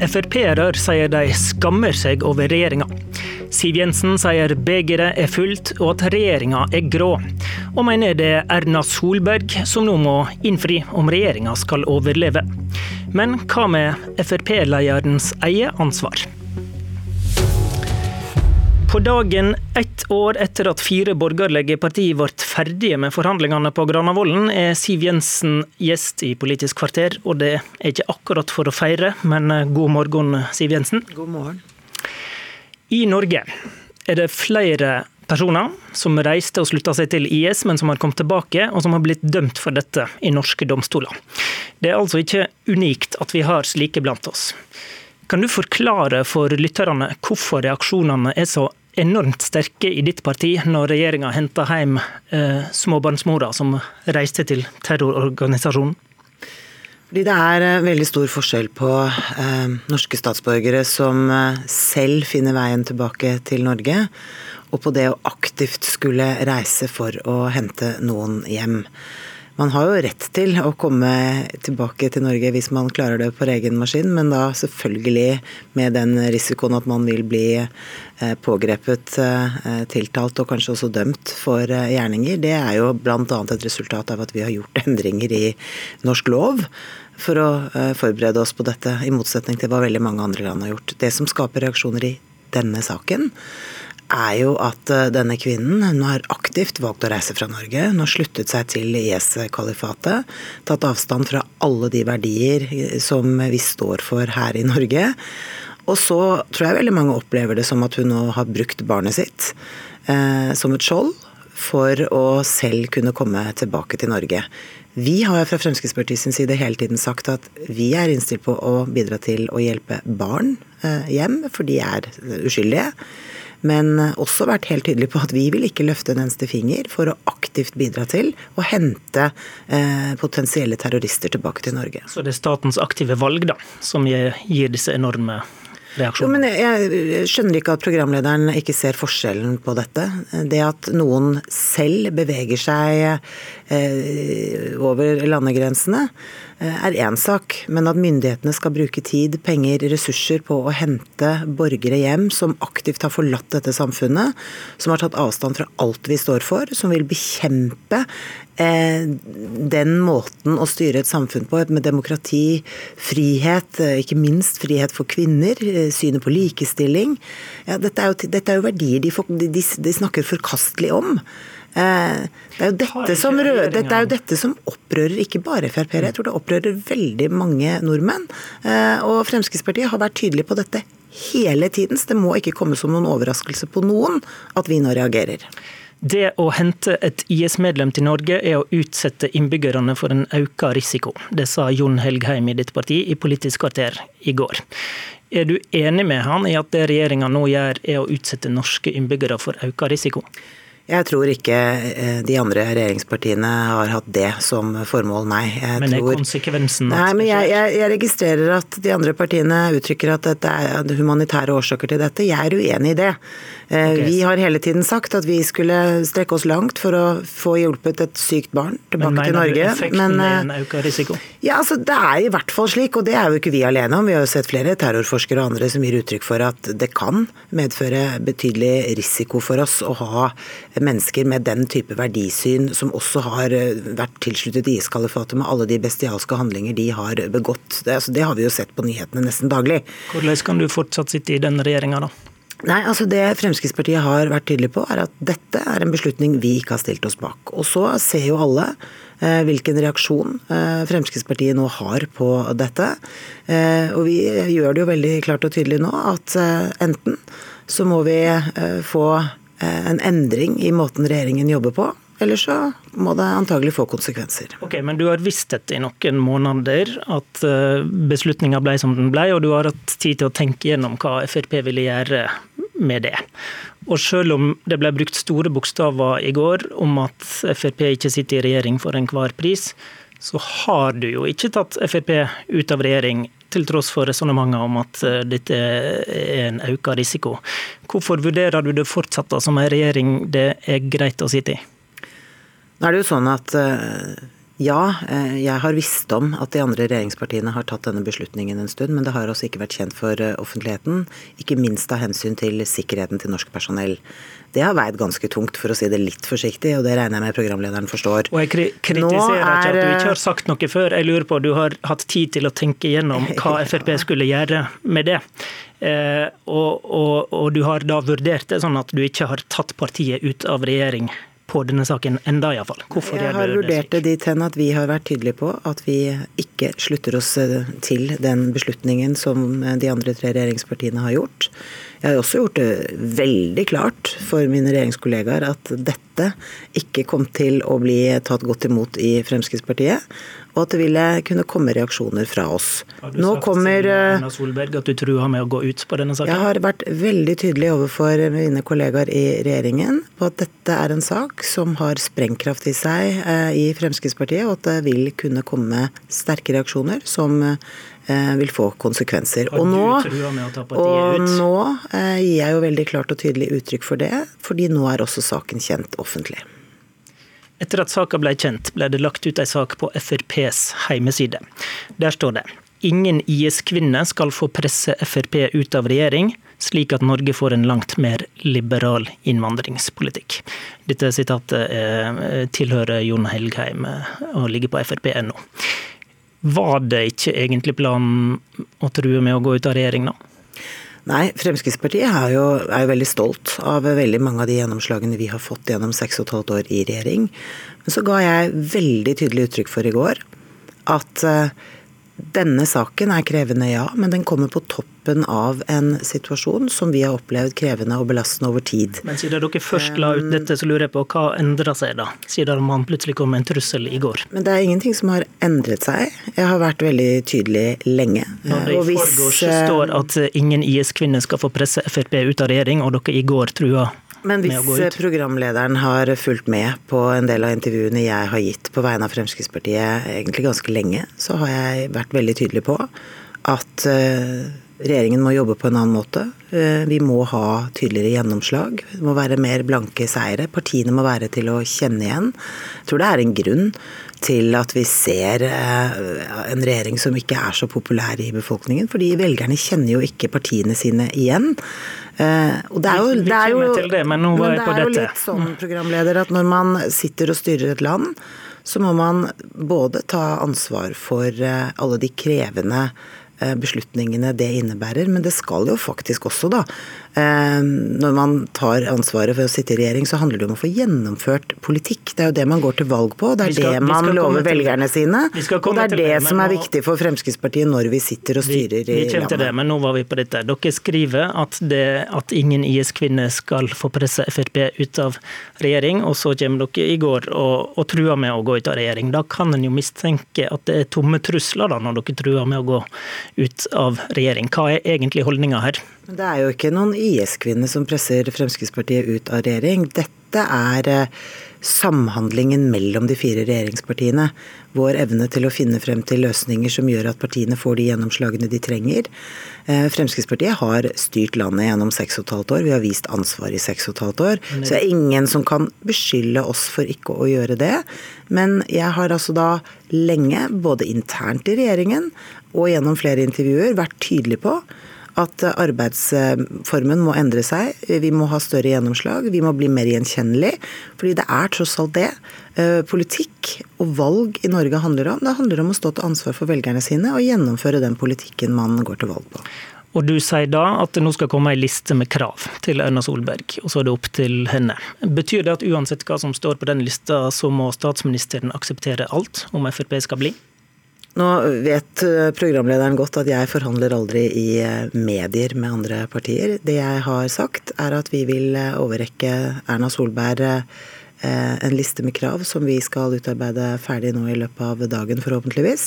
Frp-ere sier de skammer seg over regjeringa. Siv Jensen sier begeret er fullt og at regjeringa er grå, og mener det er Erna Solberg som nå må innfri om regjeringa skal overleve. Men hva med Frp-lederens eget ansvar? På dagen ett år etter at fire borgerlige partier ble ferdige med forhandlingene på Granavolden, er Siv Jensen gjest i Politisk kvarter. Og det er ikke akkurat for å feire, men god morgen, Siv Jensen. God morgen. I Norge er det flere personer som reiste og slutta seg til IS, men som har kommet tilbake og som har blitt dømt for dette i norske domstoler. Det er altså ikke unikt at vi har slike blant oss. Kan du forklare for lytterne hvorfor reaksjonene er så enormt sterke i ditt parti når regjeringa henta hjem eh, småbarnsmora som reiste til terrororganisasjonen? Fordi det er eh, veldig stor forskjell på eh, norske statsborgere som eh, selv finner veien tilbake til Norge, og på det å aktivt skulle reise for å hente noen hjem. Man har jo rett til å komme tilbake til Norge hvis man klarer det på egen maskin, men da selvfølgelig med den risikoen at man vil bli eh, pågrepet, eh, tiltalt og kanskje også dømt for eh, gjerninger. Det er jo bl.a. et resultat av at vi har gjort endringer i norsk lov for å forberede oss på dette, i motsetning til hva veldig mange andre land har gjort. Det som skaper reaksjoner i denne saken, er jo at eh, denne kvinnen hun har aktivt valgt å reise fra Norge. Hun har sluttet seg til IS-kalifatet. Tatt avstand fra alle de verdier eh, som vi står for her i Norge. Og så tror jeg veldig mange opplever det som at hun nå har brukt barnet sitt eh, som et skjold for å selv kunne komme tilbake til Norge. Vi har fra Fremskrittspartiets side hele tiden sagt at vi er innstilt på å bidra til å hjelpe barn eh, hjem, for de er uskyldige men også vært helt tydelig på at vi vil ikke løfte en eneste finger for å aktivt bidra til å hente eh, potensielle terrorister tilbake til Norge. Så det er statens aktive valg da, som gir disse enorme? Jo, men jeg, jeg skjønner ikke at programlederen ikke ser forskjellen på dette. Det at noen selv beveger seg eh, over landegrensene er én sak, men at myndighetene skal bruke tid, penger, ressurser på å hente borgere hjem som aktivt har forlatt dette samfunnet, som har tatt avstand fra alt vi står for, som vil bekjempe eh, den måten å styre et samfunn på, med demokrati, frihet, eh, ikke minst frihet for kvinner, synet på likestilling. Ja, dette, er jo, dette, er jo, verdier de, de, de snakker forkastelig om. Eh, det er, jo dette som, dette er jo dette som opprører ikke bare Frp-ere, jeg tror det opprører veldig mange nordmenn. Eh, og Fremskrittspartiet har vært tydelig på dette hele tiden, så det må ikke komme som noen overraskelse på noen at vi nå reagerer. Det å hente et IS-medlem til Norge er å utsette innbyggerne for en økt risiko. Det sa Jon Helgheim i ditt parti i Politisk kvarter i går. Er du enig med han i at det regjeringa nå gjør er å utsette norske innbyggere for økt risiko? Jeg tror ikke eh, de andre regjeringspartiene har hatt det som formål, nei. Jeg men er tror... konsekvensen Nei, men jeg, jeg, jeg, registrerer at de andre partiene uttrykker at det er humanitære årsaker til dette. Jeg er uenig i det. Eh, okay. Vi har hele tiden sagt at vi skulle strekke oss langt for å få hjulpet et sykt barn tilbake til Norge. Men mener du effekten er en økt risiko? Ja, altså Det er i hvert fall slik, og det er jo ikke vi alene om. Vi har jo sett flere terrorforskere og andre som gir uttrykk for at det kan medføre betydelig risiko for oss å ha mennesker med den type verdisyn, som også har eh, vært tilsluttet IS-kalifatet med alle de bestialske handlinger de har begått. Det, altså, det har vi jo sett på nyhetene nesten daglig. Hvordan kan du fortsatt sitte i den regjeringa, da? Nei, altså Det Fremskrittspartiet har vært tydelig på, er at dette er en beslutning vi ikke har stilt oss bak. Og så ser jo alle eh, hvilken reaksjon eh, Fremskrittspartiet nå har på dette. Eh, og vi gjør det jo veldig klart og tydelig nå at enten så må vi få en endring i måten regjeringen jobber på. Eller så må det antagelig få konsekvenser. Ok, Men du har visst dette i noen måneder, at eh, beslutninga ble som den ble, og du har hatt tid til å tenke gjennom hva Frp ville gjøre med det. Og selv om det ble brukt store bokstaver i går om at Frp ikke sitter i regjering for enhver pris, så har du jo ikke tatt Frp ut av regjering til tross for resonnementer om at eh, dette er en økt risiko. Hvorfor vurderer du det fortsatt som en regjering det er greit å sitte i? Nå er det jo sånn at eh, Ja, eh, jeg har visst om at de andre regjeringspartiene har tatt denne beslutningen en stund, men det har også ikke vært kjent for eh, offentligheten. Ikke minst av hensyn til sikkerheten til norsk personell. Det har veid ganske tungt, for å si det litt forsiktig, og det regner jeg med programlederen forstår. Og jeg kritiserer er, ikke at du ikke har sagt noe før. Jeg lurer på, Du har hatt tid til å tenke gjennom hva Frp skulle gjøre med det. Eh, og, og, og du har da vurdert det sånn at du ikke har tatt partiet ut av regjering på denne saken enda, iallfall. Hvorfor Jeg har vurdert det dit hen at vi har vært tydelige på at vi ikke slutter oss eh, til den beslutningen som eh, de andre tre regjeringspartiene har gjort. Jeg har også gjort det veldig klart for mine regjeringskollegaer at dette ikke kom til å bli tatt godt imot i Fremskrittspartiet og at det ville kunne komme reaksjoner fra oss. Har du Nå sagt kommer, til eh, Erna Solberg at du truer med å gå ut på denne saken? Jeg har vært veldig tydelig overfor mine kollegaer i regjeringen på at dette er en sak som har sprengkraft i seg eh, i Fremskrittspartiet, og at det vil kunne komme sterke reaksjoner som eh, vil få konsekvenser. Og nå, og nå gir jeg jo veldig klart og tydelig uttrykk for det, fordi nå er også saken kjent offentlig. Etter at saka ble kjent, ble det lagt ut ei sak på FrPs heimeside. Der står det Ingen IS-kvinner skal få presse Frp ut av regjering, slik at Norge får en langt mer liberal innvandringspolitikk. Dette sitatet eh, tilhører Jon Helgheim og ligger på frp.no. Var det ikke egentlig planen å true med å gå ut av regjering nå? Nei, Fremskrittspartiet er jo, er jo veldig stolt av veldig mange av de gjennomslagene vi har fått gjennom seks og et halvt år i regjering. Men så ga jeg veldig tydelig uttrykk for i går at uh, denne saken er krevende, ja, men den kommer på toppen av en situasjon som vi har opplevd krevende og belastende over tid. Men siden dere først la ut dette, så lurer jeg på hva endra seg da? Siden man plutselig kom med en trussel i går. Men det er ingenting som har endret seg. Jeg har vært veldig tydelig lenge. Når det i forgårs står at ingen IS-kvinner skal få presse Frp ut av regjering, og dere i går trua men hvis programlederen har fulgt med på en del av intervjuene jeg har gitt på vegne av Fremskrittspartiet egentlig ganske lenge, så har jeg vært veldig tydelig på at eh, regjeringen må jobbe på en annen måte. Eh, vi må ha tydeligere gjennomslag. Det må være mer blanke seire. Partiene må være til å kjenne igjen. Jeg tror det er en grunn til at vi ser eh, en regjering som ikke er så populær i befolkningen. Fordi velgerne kjenner jo ikke partiene sine igjen. Eh, og det er jo, det er jo, det, men dette. Det er jo litt sånn, programleder, at når man sitter og styrer et land, så må man både ta ansvar for alle de krevende beslutningene det innebærer. Men det skal jo faktisk også, da. Eh, når man tar ansvaret for å sitte i regjering, så handler det om å få gjennomført politikk. Det er jo det man går til valg på. Det er skal, det man lover velgerne sine. Og det er det, det som er nå, viktig for Fremskrittspartiet når vi sitter og styrer vi, vi i landet. Til det, men nå var vi på dette. Dere skriver at, det, at ingen IS-kvinner skal få presse Frp ut av regjering, og så kommer dere i går og, og truer med å gå ut av regjering. Da kan en jo mistenke at det er tomme trusler da, når dere truer med å gå ut av regjering. Hva er egentlig holdninga her? Det er jo ikke noen IS-kvinner som presser Fremskrittspartiet ut av regjering. Dette er eh, samhandlingen mellom de fire regjeringspartiene. Vår evne til å finne frem til løsninger som gjør at partiene får de gjennomslagene de trenger. Eh, Fremskrittspartiet har styrt landet gjennom seks og et halvt år. Vi har vist ansvar i seks og et halvt år. Så det er ingen som kan beskylde oss for ikke å gjøre det. Men jeg har altså da lenge, både internt i regjeringen og gjennom flere intervjuer vært tydelig på at arbeidsformen må endre seg. Vi må ha større gjennomslag, vi må bli mer gjenkjennelig. Fordi det er tross alt det eh, politikk og valg i Norge handler om. Det handler om å stå til ansvar for velgerne sine og gjennomføre den politikken man går til valg på. Og du sier da at det nå skal komme ei liste med krav til Erna Solberg, og så er det opp til henne. Betyr det at uansett hva som står på den lista, så må statsministeren akseptere alt om Frp skal bli? Nå vet eh, programlederen godt at jeg forhandler aldri i eh, medier med andre partier. Det jeg har sagt, er at vi vil eh, overrekke Erna Solberg en liste med krav som vi skal utarbeide ferdig nå i løpet av dagen, forhåpentligvis.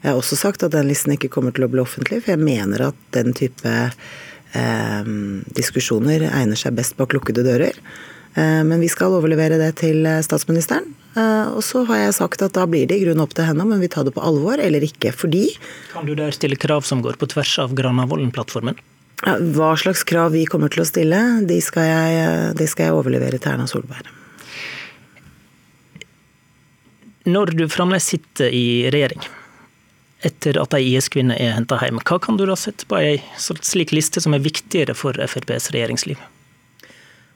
Jeg har også sagt at den listen ikke kommer til å bli offentlig, for jeg mener at den type eh, diskusjoner egner seg best bak lukkede dører. Eh, men vi skal overlevere det til statsministeren. Eh, og så har jeg sagt at da blir det i grunn opp til henne om hun vil ta det på alvor eller ikke. Fordi Kan du der stille krav som går på tvers av Granavolden-plattformen? Hva slags krav vi kommer til å stille, de skal jeg, de skal jeg overlevere til Erna Solberg. Når du fremdeles sitter i regjering, etter at ei IS-kvinne er henta hjem, hva kan du da sette på ei slik liste som er viktigere for FrPs regjeringsliv?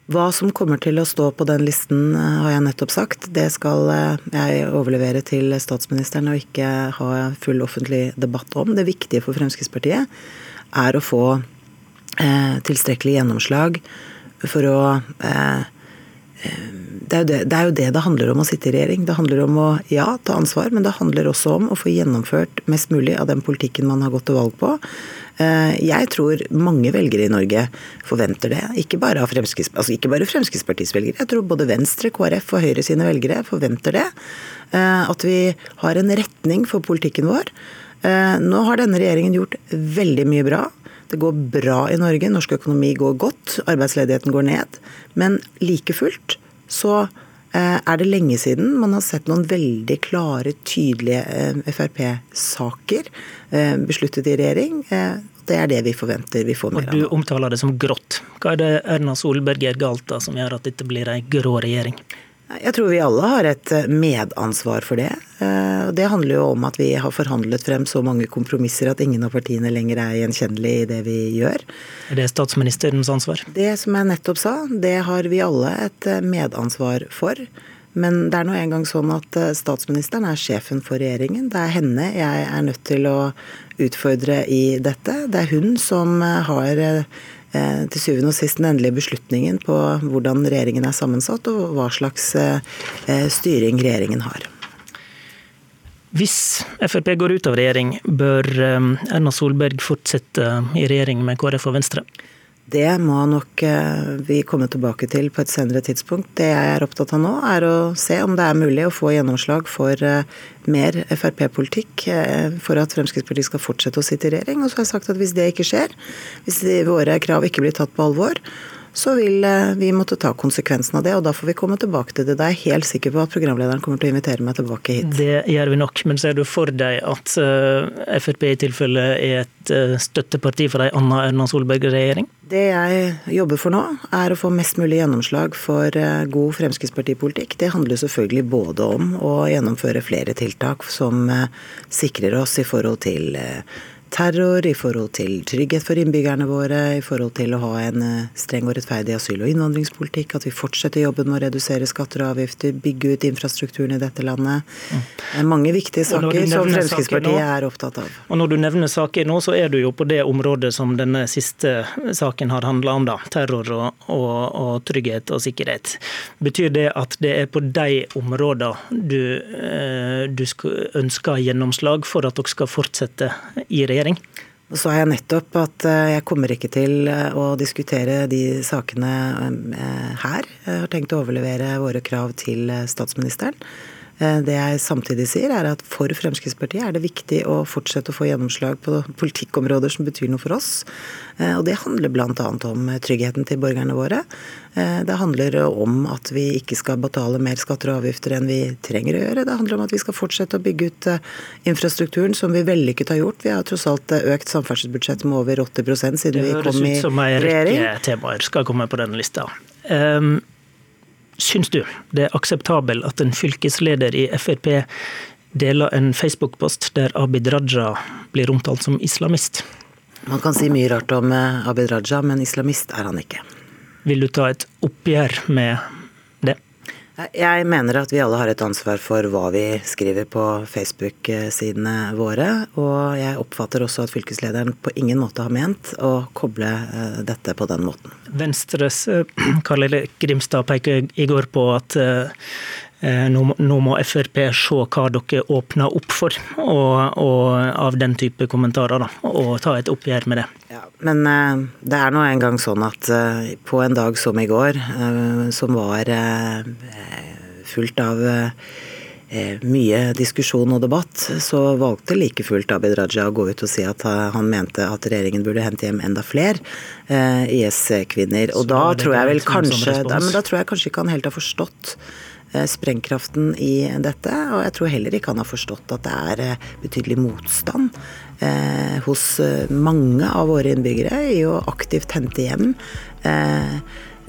Hva som kommer til å stå på den listen, eh, har jeg nettopp sagt. Det skal eh, jeg overlevere til statsministeren og ikke ha full offentlig debatt om. Det viktige for Fremskrittspartiet er å få eh, tilstrekkelig gjennomslag for å det er, det, det er, jo det, det handler om å sitte i regjering. Det handler om å ja, ta ansvar, men det handler også om å få gjennomført mest mulig av den politikken man har gått til valg på. Eh, jeg tror mange velgere i Norge forventer det. Ikke bare, Fremskrittspartiet, altså ikke bare Fremskrittspartiets velgere. Jeg tror både Venstre, KrF og Høyre sine velgere forventer det. Eh, at vi har en retning for politikken vår. Eh, nå har denne regjeringen gjort veldig mye bra. Det går bra i Norge, norsk økonomi går godt, arbeidsledigheten går ned. Men like fullt så er det lenge siden man har sett noen veldig klare, tydelige eh, Frp-saker eh, besluttet i regjering. Det er det vi forventer vi får mer av. Og Du omtaler det som grått. Hva er det Erna Solberg gjør galt da, som gjør at dette blir ei grå regjering? Jeg tror vi alle har et eh, medansvar for det. Eh, det handler jo om at vi har forhandlet frem så mange kompromisser at ingen av partiene lenger er gjenkjennelige i det vi gjør. Er det statsministerens ansvar? Det som jeg nettopp sa, det har vi alle et eh, medansvar for. Men det er nå engang sånn at statsministeren er sjefen for regjeringen. Det er henne jeg er nødt til å utfordre i dette. Det er hun som har til syvende og sist den endelige beslutningen på hvordan regjeringen er sammensatt, og hva slags eh, eh, styring regjeringen har. Hvis Frp går ut av regjering, bør Erna Solberg fortsette i regjering med KrF og Venstre? Det må nok eh, vi komme tilbake til på et senere tidspunkt. Det jeg er opptatt av nå, er å se om det er mulig å få gjennomslag for eh, mer Frp-politikk eh, for at Fremskrittspartiet skal fortsette å sitte i regjering. Og så har jeg sagt at hvis det ikke skjer, hvis våre krav ikke blir tatt på alvor, så vil eh, vi måtte ta konsekvensen av det, og da får vi komme tilbake til det. Da er jeg helt sikker på at programlederen kommer til å invitere meg tilbake hit. Det gjør vi nok, men ser du for deg at eh, Frp i tilfelle er et eh, støtteparti for ei anna Erna Solberg-regjering? Det jeg jobber for nå, er å få mest mulig gjennomslag for god Fremskrittspartipolitikk. Det handler selvfølgelig både om å gjennomføre flere tiltak som sikrer oss i forhold til terror, i forhold til trygghet for innbyggerne våre, i forhold til å ha en eh, streng og rettferdig asyl- og innvandringspolitikk, at vi fortsetter jobben med å redusere skatter og avgifter, bygge ut infrastrukturen i dette landet. Det er mange viktige saker som Fremskrittspartiet nå, er opptatt av. Og Når du nevner saker nå, så er du jo på det området som denne siste saken har handla om, da. Terror og, og, og, trygghet og sikkerhet. Betyr det at det er på de områdene du, eh, du ønsker gjennomslag for at dere skal fortsette i regjering? Regjering? Så har jeg nettopp at eh, jeg kommer ikke til eh, å diskutere de sakene eh, her. Jeg har tenkt å overlevere våre krav til statsministeren. Eh, det jeg samtidig sier, er at for Fremskrittspartiet er det viktig å fortsette å få gjennomslag på politikkområder som betyr noe for oss. Eh, og det handler bl.a. om tryggheten til borgerne våre. Eh, det handler om at vi ikke skal betale mer skatter og avgifter enn vi trenger å gjøre. Det handler om at vi skal fortsette å bygge ut infrastrukturen, som vi vellykket har gjort. Vi har tross alt økt samferdselsbudsjettet med over 80% siden vi kom i regjering. Det høres ut som ei rekke temaer skal komme på denne lista. Um, Syns du det er akseptabel at en fylkesleder i Frp deler en Facebook-post der Abid Raja blir omtalt som islamist? Man kan si mye rart om eh, Abid Raja, men islamist er han ikke. Vil du ta et oppgjør med jeg mener at vi alle har et ansvar for hva vi skriver på Facebook-sidene våre. Og jeg oppfatter også at fylkeslederen på ingen måte har ment å koble eh, dette på den måten. Venstres eh, Karl Grimstad peker i går på at eh, nå, må Frp se hva dere åpner opp for og, og av den type kommentarer, da, og ta et oppgjør med det. Ja, men det er nå engang sånn at på en dag som i går, som var fullt av eh, mye diskusjon og debatt, så valgte like fullt Abid Raja å gå ut og si at han mente at regjeringen burde hente hjem enda flere eh, IS-kvinner. Og da tror jeg vel kanskje da, men da tror jeg kanskje ikke han helt har forstått eh, sprengkraften i dette. Og jeg tror heller ikke han har forstått at det er eh, betydelig motstand eh, hos mange av våre innbyggere i å aktivt hente hjem eh,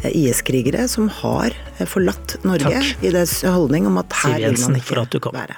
IS-krigere som har forlatt Norge Takk. i deres holdning om at her vil man ikke være.